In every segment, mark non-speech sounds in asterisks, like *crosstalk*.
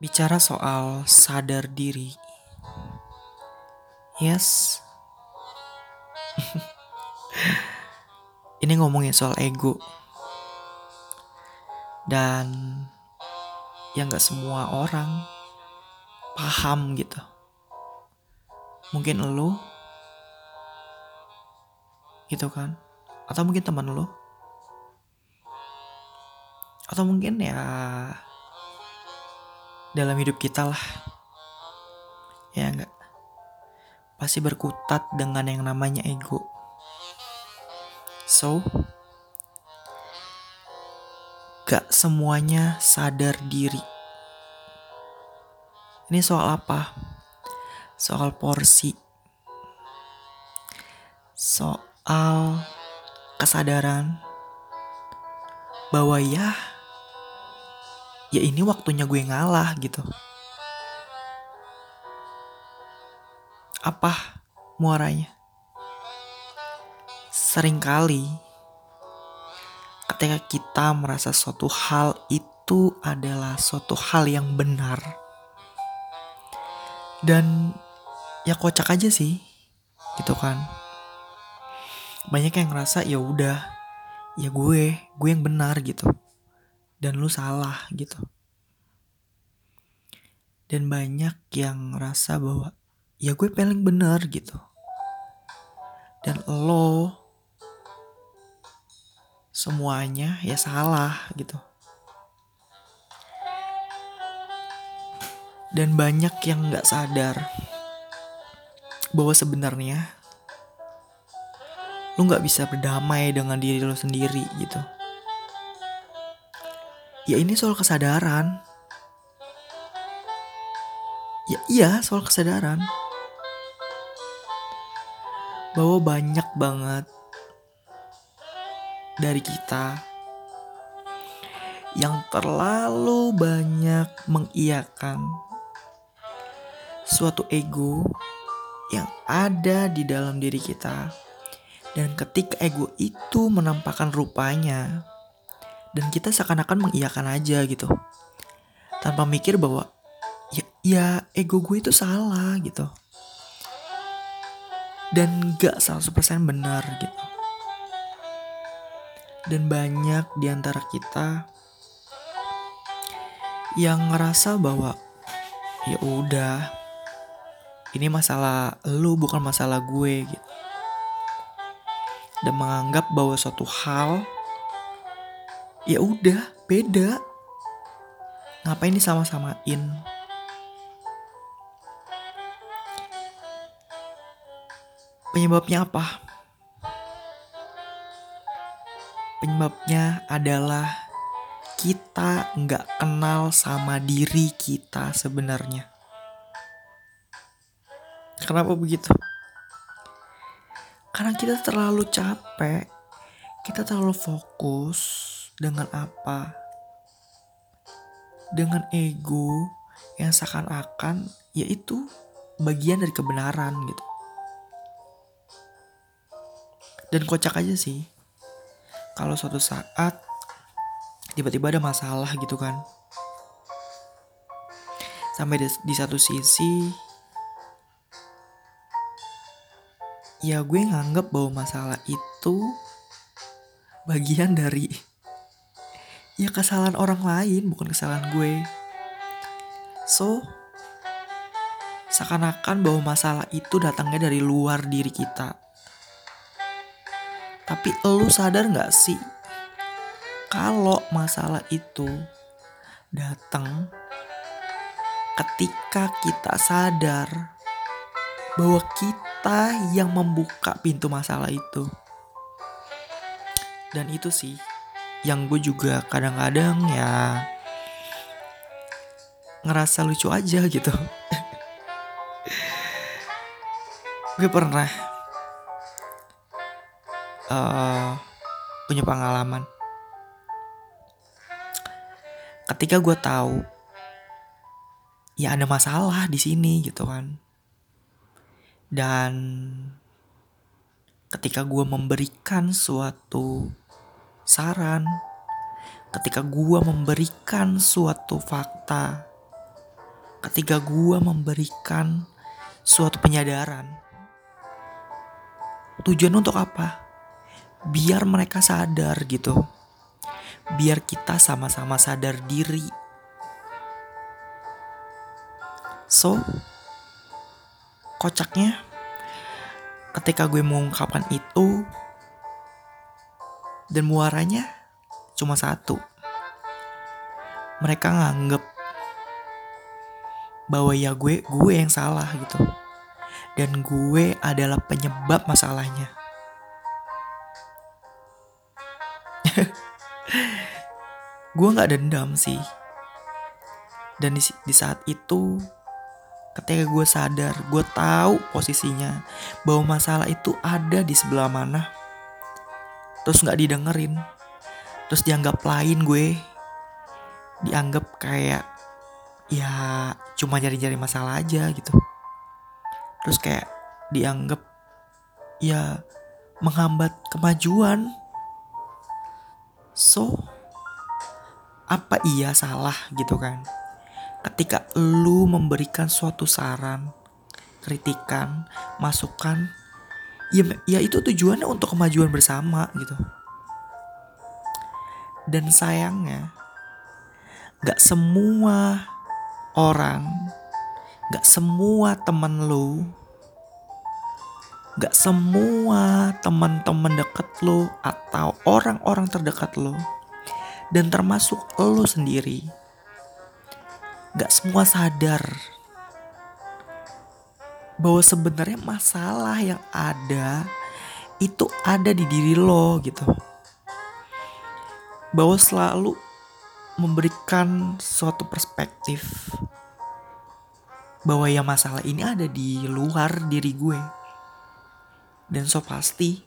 Bicara soal sadar diri. Yes. *laughs* Ini ngomongin soal ego. Dan yang gak semua orang paham gitu. Mungkin lo gitu kan. Atau mungkin teman lo. Atau mungkin ya dalam hidup kita lah. Ya enggak. Pasti berkutat dengan yang namanya ego. So, gak semuanya sadar diri. Ini soal apa? Soal porsi. Soal kesadaran bahwa ya ya ini waktunya gue ngalah gitu. Apa muaranya? Seringkali ketika kita merasa suatu hal itu adalah suatu hal yang benar. Dan ya kocak aja sih, gitu kan. Banyak yang ngerasa ya udah, ya gue, gue yang benar gitu dan lu salah gitu. Dan banyak yang ngerasa bahwa ya gue paling bener gitu. Dan lo semuanya ya salah gitu. Dan banyak yang gak sadar bahwa sebenarnya lu gak bisa berdamai dengan diri lo sendiri gitu ya ini soal kesadaran. Ya iya soal kesadaran. Bahwa banyak banget dari kita yang terlalu banyak mengiyakan suatu ego yang ada di dalam diri kita. Dan ketika ego itu menampakkan rupanya, dan kita seakan-akan mengiyakan aja gitu. Tanpa mikir bahwa ya, ya ego gue itu salah gitu. Dan gak 100% benar gitu. Dan banyak di antara kita yang ngerasa bahwa ya udah ini masalah lu bukan masalah gue gitu. Dan menganggap bahwa suatu hal ya udah beda. Ngapain disama-samain? Penyebabnya apa? Penyebabnya adalah kita nggak kenal sama diri kita sebenarnya. Kenapa begitu? Karena kita terlalu capek kita terlalu fokus dengan apa? Dengan ego yang seakan-akan yaitu bagian dari kebenaran gitu. Dan kocak aja sih. Kalau suatu saat tiba-tiba ada masalah gitu kan. Sampai di, di satu sisi ya gue nganggep bahwa masalah itu bagian dari ya kesalahan orang lain bukan kesalahan gue so seakan-akan bahwa masalah itu datangnya dari luar diri kita tapi lu sadar gak sih kalau masalah itu datang ketika kita sadar bahwa kita yang membuka pintu masalah itu. Dan itu sih yang gue juga kadang-kadang ya ngerasa lucu aja gitu. *laughs* Gue pernah uh, punya pengalaman. Ketika gue tahu ya ada masalah di sini gitu kan. Dan ketika gue memberikan suatu saran, ketika gue memberikan suatu fakta ketika gue memberikan suatu penyadaran. Tujuan untuk apa? Biar mereka sadar gitu. Biar kita sama-sama sadar diri. So, kocaknya ketika gue mengungkapkan itu dan muaranya cuma satu. Mereka nganggep bahwa ya gue gue yang salah gitu. Dan gue adalah penyebab masalahnya. *laughs* Gue nggak dendam sih. Dan di, di saat itu ketika gue sadar gue tahu posisinya bahwa masalah itu ada di sebelah mana terus nggak didengerin. Terus dianggap lain gue. Dianggap kayak ya cuma nyari-nyari masalah aja gitu. Terus kayak dianggap ya menghambat kemajuan. So apa iya salah gitu kan? Ketika lu memberikan suatu saran kritikan masukan ya ya itu tujuannya untuk kemajuan bersama gitu. Dan sayangnya gak semua orang, gak semua temen lo, gak semua teman-teman deket lo atau orang-orang terdekat lo, dan termasuk lo sendiri, gak semua sadar bahwa sebenarnya masalah yang ada itu ada di diri lo gitu. Bahwa selalu memberikan suatu perspektif bahwa ya masalah ini ada di luar diri gue. Dan so pasti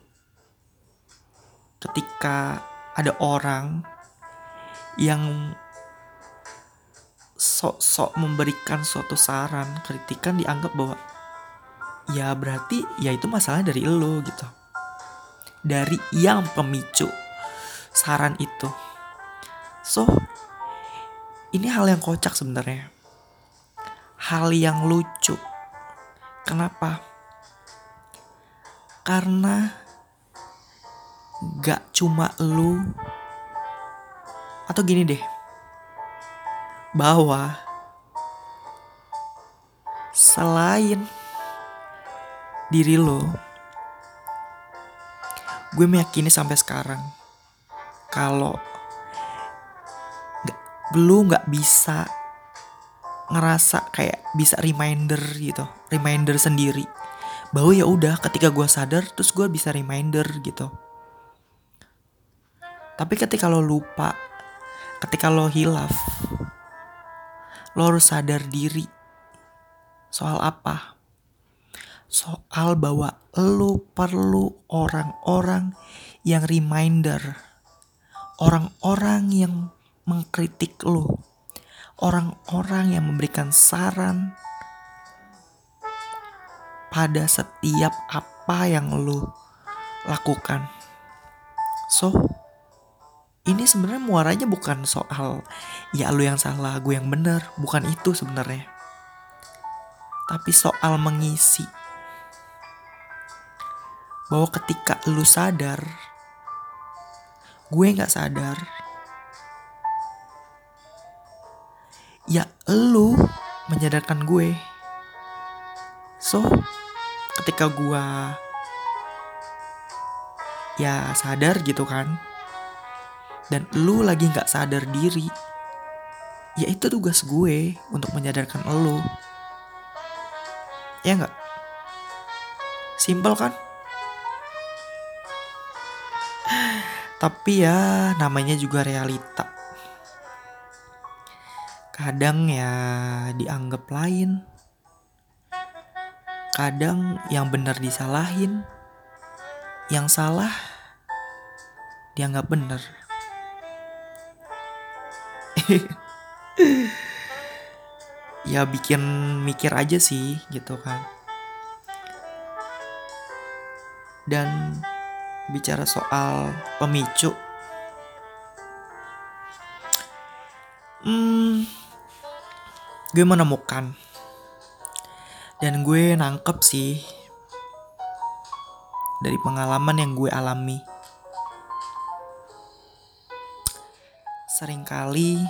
ketika ada orang yang sok-sok memberikan suatu saran, kritikan dianggap bahwa ya berarti ya itu masalah dari lo gitu. Dari yang pemicu saran itu. So, ini hal yang kocak sebenarnya. Hal yang lucu. Kenapa? Karena gak cuma lu atau gini deh. Bahwa selain diri lo, gue meyakini sampai sekarang kalau lu nggak bisa ngerasa kayak bisa reminder gitu reminder sendiri. Bahwa ya udah ketika gue sadar terus gue bisa reminder gitu. Tapi ketika lo lupa ketika lo hilaf lo harus sadar diri soal apa soal bahwa lo perlu orang-orang yang reminder orang-orang yang mengkritik lo. Orang-orang yang memberikan saran pada setiap apa yang lo lakukan. So, ini sebenarnya muaranya bukan soal ya lo yang salah, gue yang benar, bukan itu sebenarnya. Tapi soal mengisi bahwa ketika lu sadar, gue nggak sadar, ya lu menyadarkan gue. So ketika gue ya sadar gitu kan dan lu lagi nggak sadar diri ya itu tugas gue untuk menyadarkan lu. Ya nggak? Simpel kan tapi ya namanya juga realita. Kadang ya dianggap lain. Kadang yang benar disalahin. Yang salah dianggap benar. *laughs* Ya bikin mikir aja sih gitu kan. Dan bicara soal pemicu hmm, gue menemukan dan gue nangkep sih dari pengalaman yang gue alami. Seringkali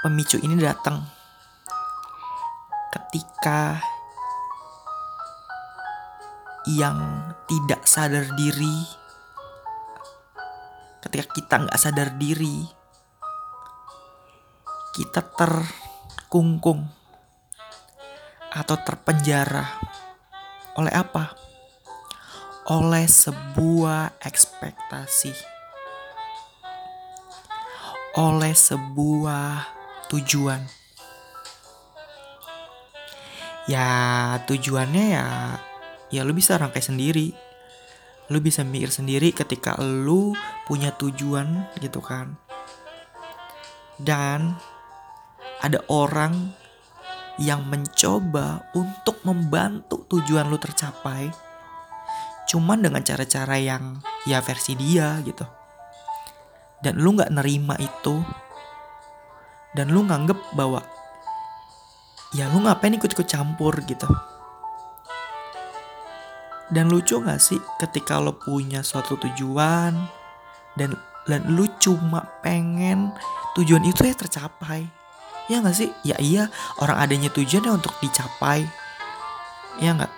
pemicu ini datang ketika yang tidak sadar diri ketika kita nggak sadar diri kita terkungkung atau terpenjara oleh apa? Oleh sebuah ekspektasi. Oleh sebuah tujuan. Ya, tujuannya ya ya lu bisa rangkai sendiri. Lu bisa mikir sendiri ketika lu punya tujuan gitu kan. Dan ada orang yang mencoba untuk membantu tujuan lu tercapai cuman dengan cara-cara yang ya versi dia gitu dan lu nggak nerima itu dan lu nganggep bahwa ya lu ngapain ikut-ikut campur gitu dan lucu gak sih ketika lo punya suatu tujuan dan dan lu cuma pengen tujuan itu ya tercapai? Ya gak sih? Ya iya orang adanya tujuannya untuk dicapai. Ya nggak?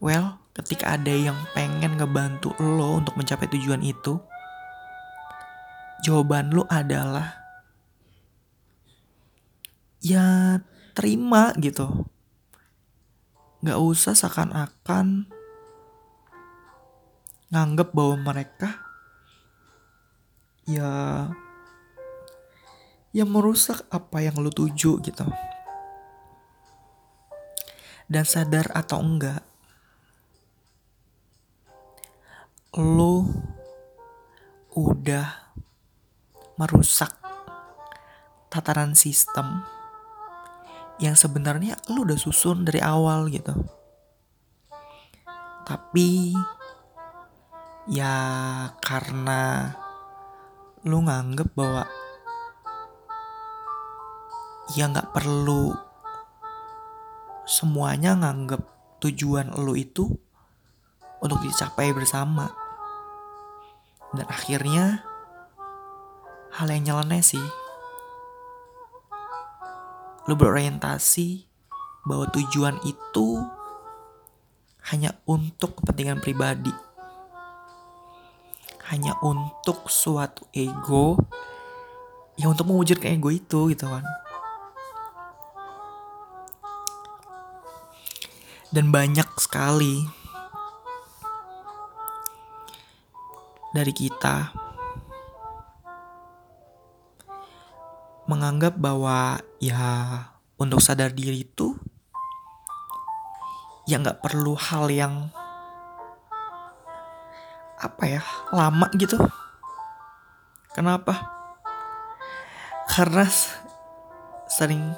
Well ketika ada yang pengen ngebantu lo untuk mencapai tujuan itu jawaban lu adalah ya terima gitu. Gak usah seakan-akan nganggep bahwa mereka ya yang merusak apa yang lu tuju gitu. Dan sadar atau enggak, lu udah merusak tataran sistem yang sebenarnya lu udah susun dari awal gitu. Tapi ya karena lu nganggep bahwa ya nggak perlu semuanya nganggep tujuan lu itu untuk dicapai bersama. Dan akhirnya hal yang nyeleneh sih. Lu berorientasi bahwa tujuan itu hanya untuk kepentingan pribadi. Hanya untuk suatu ego yang untuk mewujudkan ego itu gitu kan. Dan banyak sekali dari kita menganggap bahwa ya untuk sadar diri itu ya nggak perlu hal yang apa ya lama gitu. Kenapa? Karena sering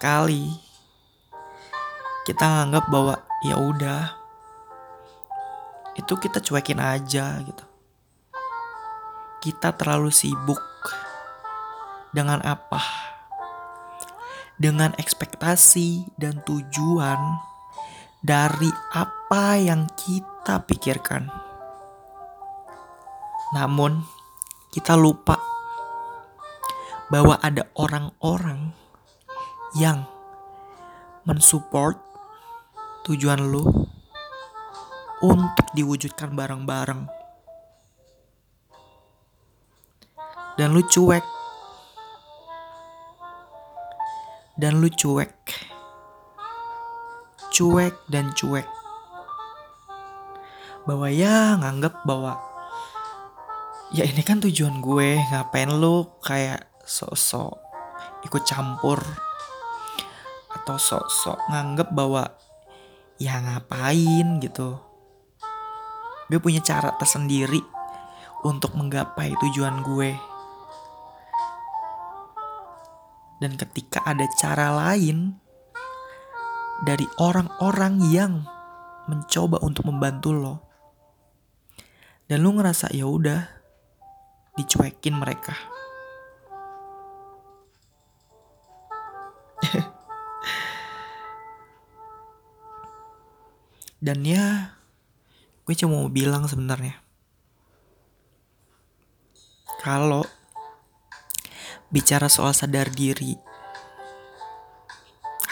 kali kita nganggap bahwa ya udah itu kita cuekin aja gitu. Kita terlalu sibuk dengan apa? Dengan ekspektasi dan tujuan dari apa yang kita pikirkan. Namun, kita lupa bahwa ada orang-orang yang mensupport tujuan lu untuk diwujudkan bareng-bareng. Dan lu cuek dan lu cuek. Cuek dan cuek. Bahwa ya nganggep bahwa ya ini kan tujuan gue, ngapain lu kayak sok-sok ikut campur atau sok-sok nganggep bahwa ya ngapain gitu. Gue punya cara tersendiri untuk menggapai tujuan gue. Dan ketika ada cara lain dari orang-orang yang mencoba untuk membantu lo, dan lu ngerasa ya udah, dicuekin mereka. *laughs* Dan ya, gue cuma mau bilang sebenarnya. Kalau bicara soal sadar diri,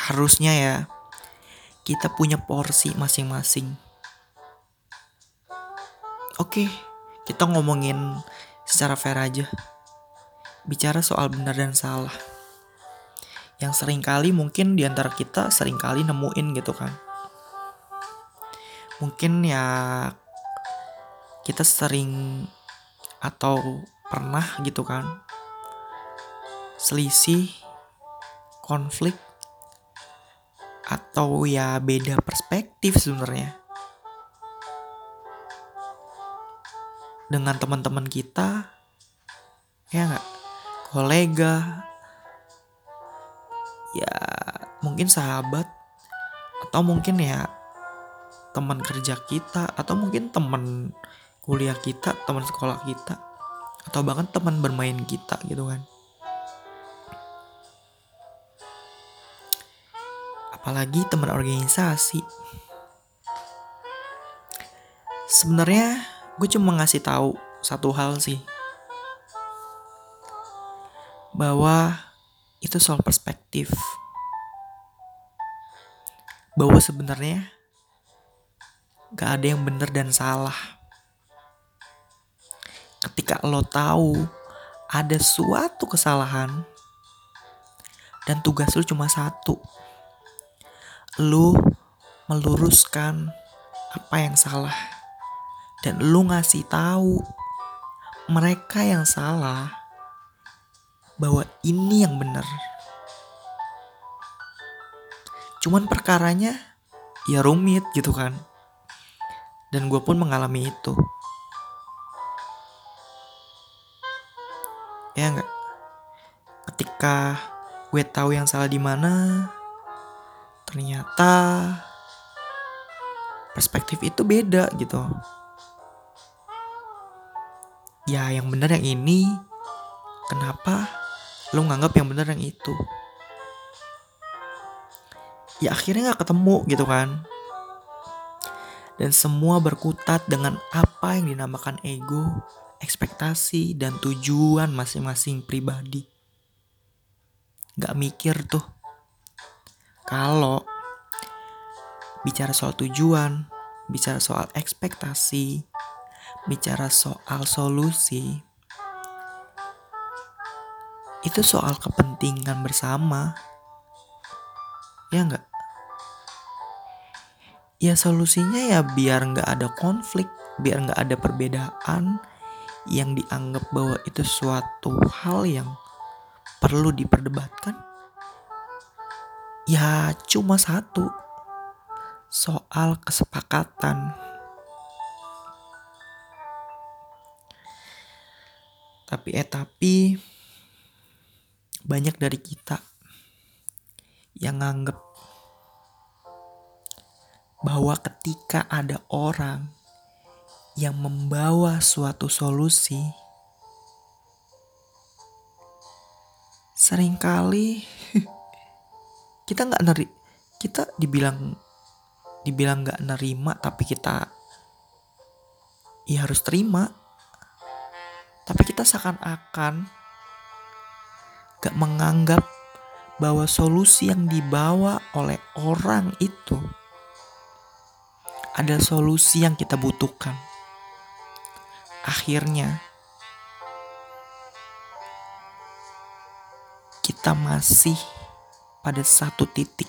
harusnya ya kita punya porsi masing-masing. Oke, kita ngomongin secara fair aja. Bicara soal benar dan salah. Yang sering kali mungkin di antara kita sering kali nemuin gitu kan mungkin ya kita sering atau pernah gitu kan selisih konflik atau ya beda perspektif sebenarnya dengan teman-teman kita ya nggak kolega ya mungkin sahabat atau mungkin ya teman kerja kita atau mungkin teman kuliah kita, teman sekolah kita atau bahkan teman bermain kita gitu kan. Apalagi teman organisasi. Sebenarnya gue cuma ngasih tahu satu hal sih. Bahwa itu soal perspektif. Bahwa sebenarnya Gak ada yang benar dan salah. Ketika lo tahu ada suatu kesalahan dan tugas lo cuma satu. Lo meluruskan apa yang salah dan lo ngasih tahu mereka yang salah bahwa ini yang benar. Cuman perkaranya ya rumit gitu kan. Dan gue pun mengalami itu. Ya nggak? Ketika gue tahu yang salah di mana, ternyata perspektif itu beda gitu. Ya yang benar yang ini, kenapa lo nganggap yang benar yang itu? Ya akhirnya nggak ketemu gitu kan dan semua berkutat dengan apa yang dinamakan ego, ekspektasi, dan tujuan masing-masing pribadi. Gak mikir tuh, kalau bicara soal tujuan, bicara soal ekspektasi, bicara soal solusi, itu soal kepentingan bersama. Ya enggak? ya solusinya ya biar nggak ada konflik biar nggak ada perbedaan yang dianggap bahwa itu suatu hal yang perlu diperdebatkan ya cuma satu. Soal kesepakatan. Tapi eh tapi banyak dari kita yang nganggep bahwa ketika ada orang yang membawa suatu solusi, sering kali *laughs* kita nggak neri, kita dibilang dibilang nggak nerima, tapi kita ya harus terima. Tapi kita seakan-akan gak menganggap bahwa solusi yang dibawa oleh orang itu ada solusi yang kita butuhkan. Akhirnya, kita masih pada satu titik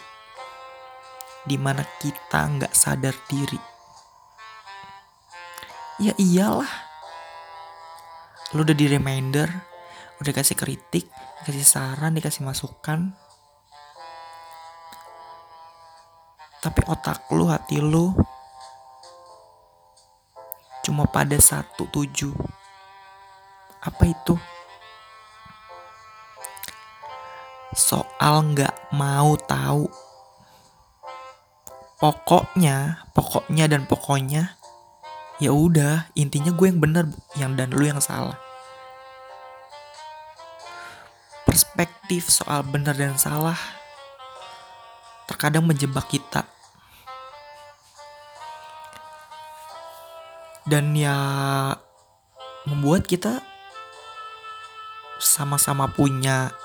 di mana kita nggak sadar diri. Ya iyalah, lu udah di reminder, udah kasih kritik, dikasih saran, dikasih masukan. Tapi otak lu, hati lu cuma pada satu tujuh. Apa itu? Soal nggak mau tahu. Pokoknya, pokoknya dan pokoknya, ya udah intinya gue yang bener, yang dan lu yang salah. perspektif soal benar dan salah terkadang menjebak kita. Dan ya membuat kita sama-sama punya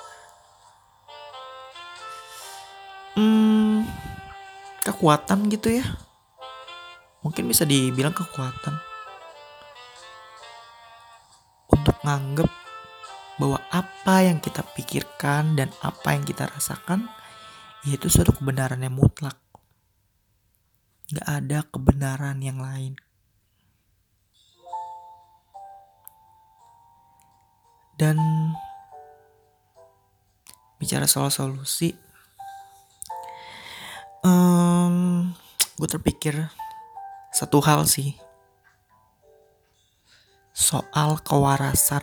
kekuatan gitu ya. Mungkin bisa dibilang kekuatan untuk nganggep bahwa apa yang kita pikirkan dan apa yang kita rasakan yaitu suatu kebenaran yang mutlak. Gak ada kebenaran yang lain. Dan bicara soal solusi, um, gue terpikir satu hal sih. Soal kewarasan.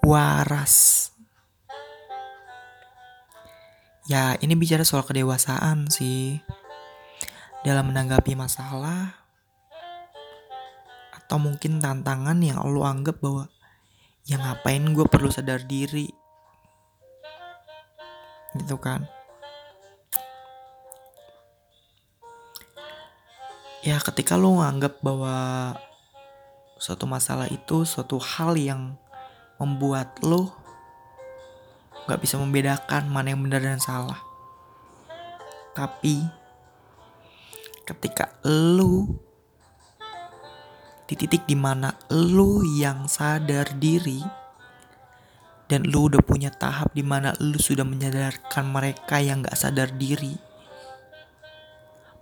Waras. Ya ini bicara soal kedewasaan sih. Dalam menanggapi masalah Atau mungkin tantangan yang lo anggap bahwa Ya ngapain gue perlu sadar diri? Gitu kan Ya ketika lo nganggap bahwa Suatu masalah itu suatu hal yang membuat lo gak bisa membedakan mana yang benar dan salah. Tapi ketika lu di titik di mana lu yang sadar diri dan lu udah punya tahap di mana lu sudah menyadarkan mereka yang gak sadar diri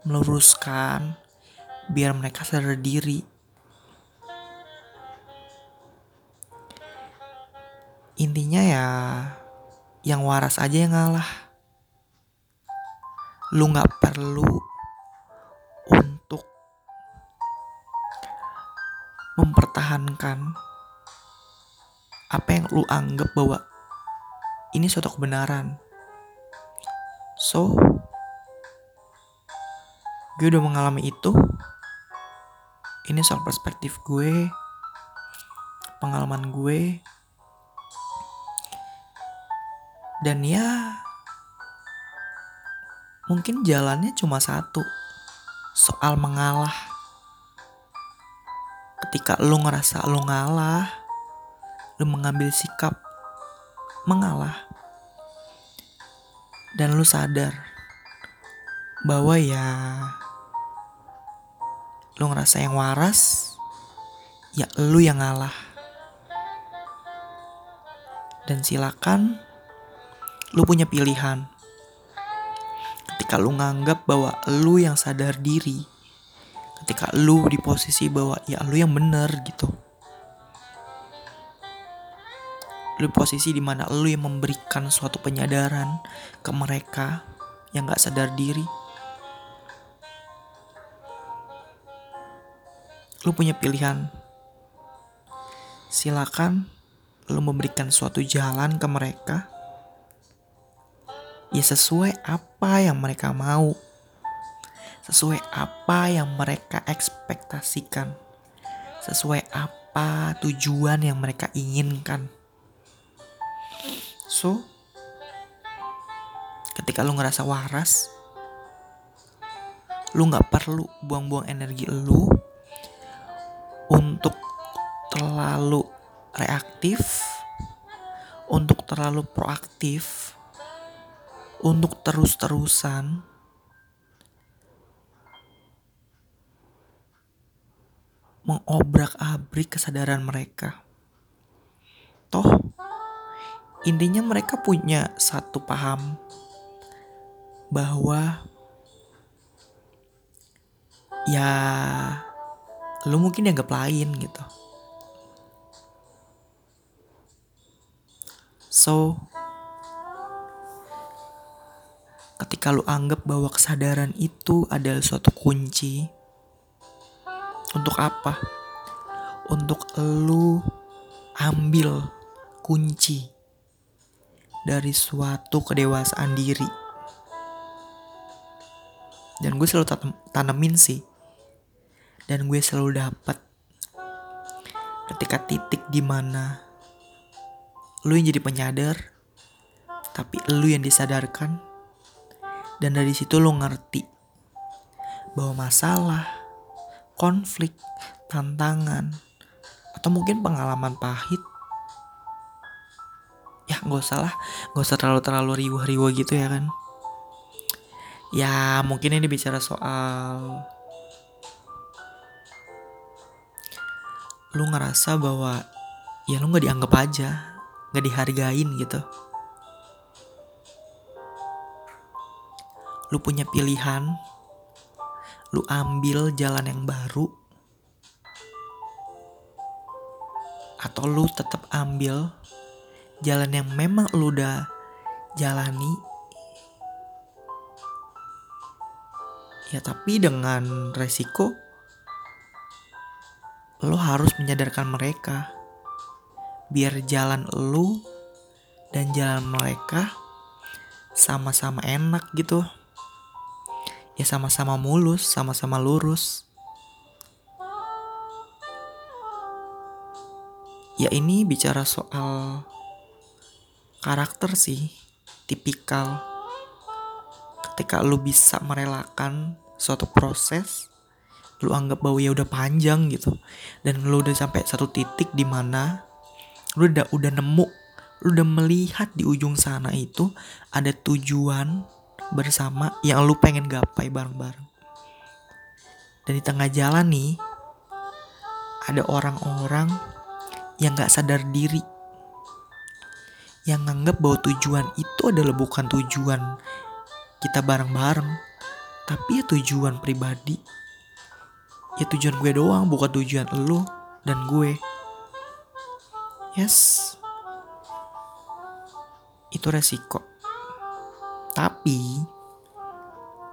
meluruskan biar mereka sadar diri intinya ya yang waras aja yang ngalah. Lu nggak perlu untuk mempertahankan apa yang lu anggap bahwa ini suatu kebenaran. So, gue udah mengalami itu. Ini soal perspektif gue, pengalaman gue, dan ya mungkin jalannya cuma satu soal mengalah. Ketika lu ngerasa lu ngalah lu mengambil sikap mengalah dan lu sadar bahwa ya lu ngerasa yang waras ya lu yang ngalah dan silakan lu punya pilihan. Ketika lu nganggap bahwa lu yang sadar diri, ketika lu di posisi bahwa ya lu yang bener gitu. Lu posisi di mana lu yang memberikan suatu penyadaran ke mereka yang gak sadar diri. Lu punya pilihan. Silakan lu memberikan suatu jalan ke mereka ya sesuai apa yang mereka mau, sesuai apa yang mereka ekspektasikan, sesuai apa tujuan yang mereka inginkan. So, ketika lu ngerasa waras, lu nggak perlu buang-buang energi lu untuk terlalu reaktif, untuk terlalu proaktif, untuk terus-terusan mengobrak-abrik kesadaran mereka. Toh, intinya mereka punya satu paham bahwa ya lu mungkin dianggap lain gitu. So, ketika lu anggap bahwa kesadaran itu adalah suatu kunci untuk apa? Untuk lu ambil kunci dari suatu kedewasaan diri. Dan gue selalu tanemin sih. Dan gue selalu dapat ketika titik di mana lu yang jadi penyadar tapi lu yang disadarkan. Dan dari situ lu ngerti bahwa masalah konflik tantangan atau mungkin pengalaman pahit ya nggak usah lah nggak usah terlalu terlalu riuh-riuh gitu ya kan. Ya mungkin ini bicara soal lu ngerasa bahwa ya lu nggak dianggap aja nggak dihargain gitu. Lu punya pilihan lu ambil jalan yang baru atau lu tetap ambil jalan yang memang lu udah jalani. Ya tapi dengan resiko lo harus menyadarkan mereka biar jalan lo dan jalan mereka sama-sama enak gitu. Ya sama-sama mulus sama-sama lurus. Ya ini bicara soal karakter sih tipikal. Ketika lo bisa merelakan suatu proses lu anggap bahwa ya udah panjang gitu. Dan lu udah sampai satu titik di mana lu udah udah nemu lu udah melihat di ujung sana itu ada tujuan bersama yang lu pengen gapai bareng-bareng. Dan di tengah jalan nih ada orang-orang yang gak sadar diri. Yang nganggap bahwa tujuan itu adalah bukan tujuan kita bareng-bareng tapi ya tujuan pribadi ya tujuan gue doang bukan tujuan lo dan gue. Yes. Itu resiko. Tapi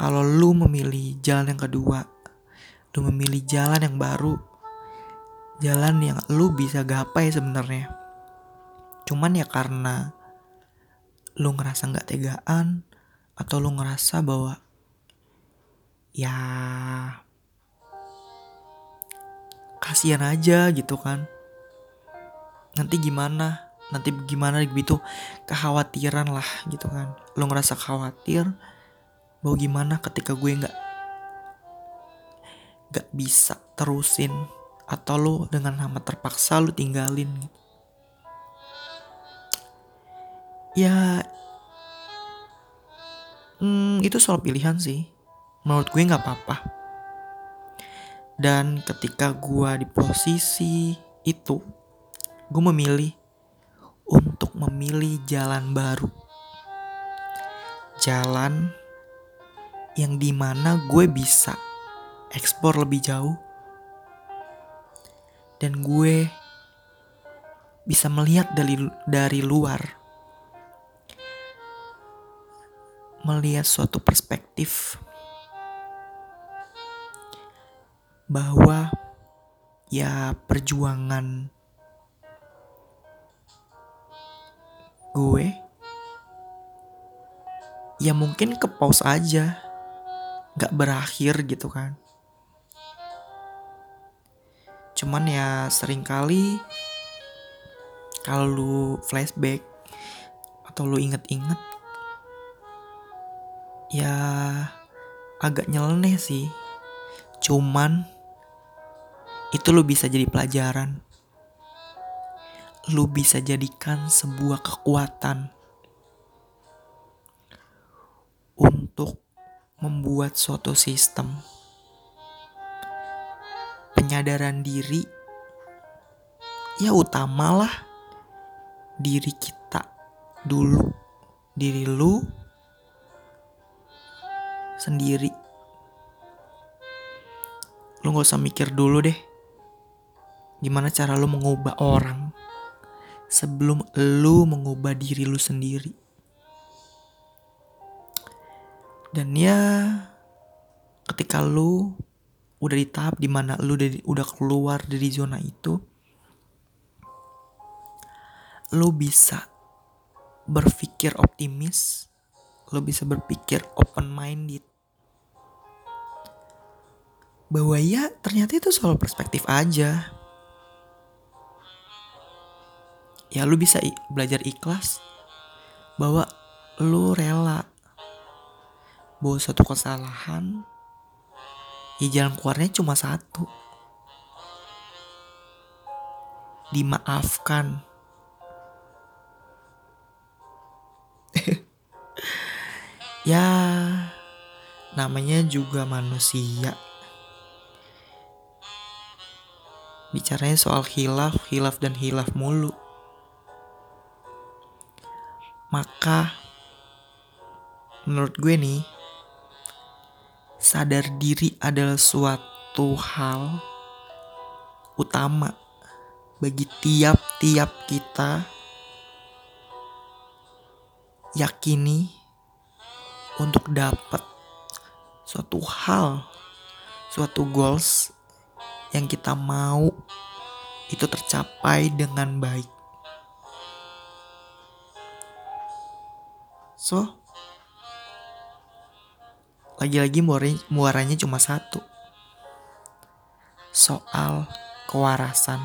kalau lu memilih jalan yang kedua lu memilih jalan yang baru jalan yang lu bisa gapai sebenarnya. Cuman ya karena lu ngerasa nggak tegaan atau lu ngerasa bahwa ya kasihan aja gitu kan. Nanti gimana? Nanti gimana gitu? Kekhawatiran lah gitu kan. Lo ngerasa khawatir bahwa gimana ketika gue nggak nggak bisa terusin atau lo dengan nama terpaksa lo tinggalin ya hmm, itu soal pilihan sih. Menurut gue nggak apa-apa dan ketika gue di posisi itu, gue memilih untuk memilih jalan baru. Jalan yang di mana gue bisa ekspor lebih jauh. Dan gue bisa melihat dari dari luar. Melihat suatu perspektif bahwa ya perjuangan gue ya mungkin ke pause aja nggak berakhir gitu kan. Cuman ya sering kali kalau lu flashback atau lu inget-inget ya agak nyeleneh sih. Cuman itu lu bisa jadi pelajaran. Lu bisa jadikan sebuah kekuatan untuk membuat suatu sistem. Penyadaran diri ya utamalah diri kita dulu diri lu sendiri. Lu gak usah mikir dulu deh Gimana cara lu mengubah orang sebelum lu mengubah diri lu sendiri. Dan ya ketika lu udah di tahap di mana lu udah, keluar dari zona itu, lu bisa berpikir optimis, lu bisa berpikir open minded. Bahwa ya ternyata itu soal perspektif aja ya lu bisa belajar ikhlas bahwa lu rela bahwa satu kesalahan ya jalan keluarnya cuma satu. Dimaafkan. *laughs* Ya namanya juga manusia. Bicaranya soal hilaf hilaf dan hilaf mulu maka menurut gue nih sadar diri adalah suatu hal utama bagi tiap-tiap kita yakini untuk dapat suatu hal, suatu goals yang kita mau itu tercapai dengan baik. So, lagi-lagi muaranya cuma satu. Soal kewarasan.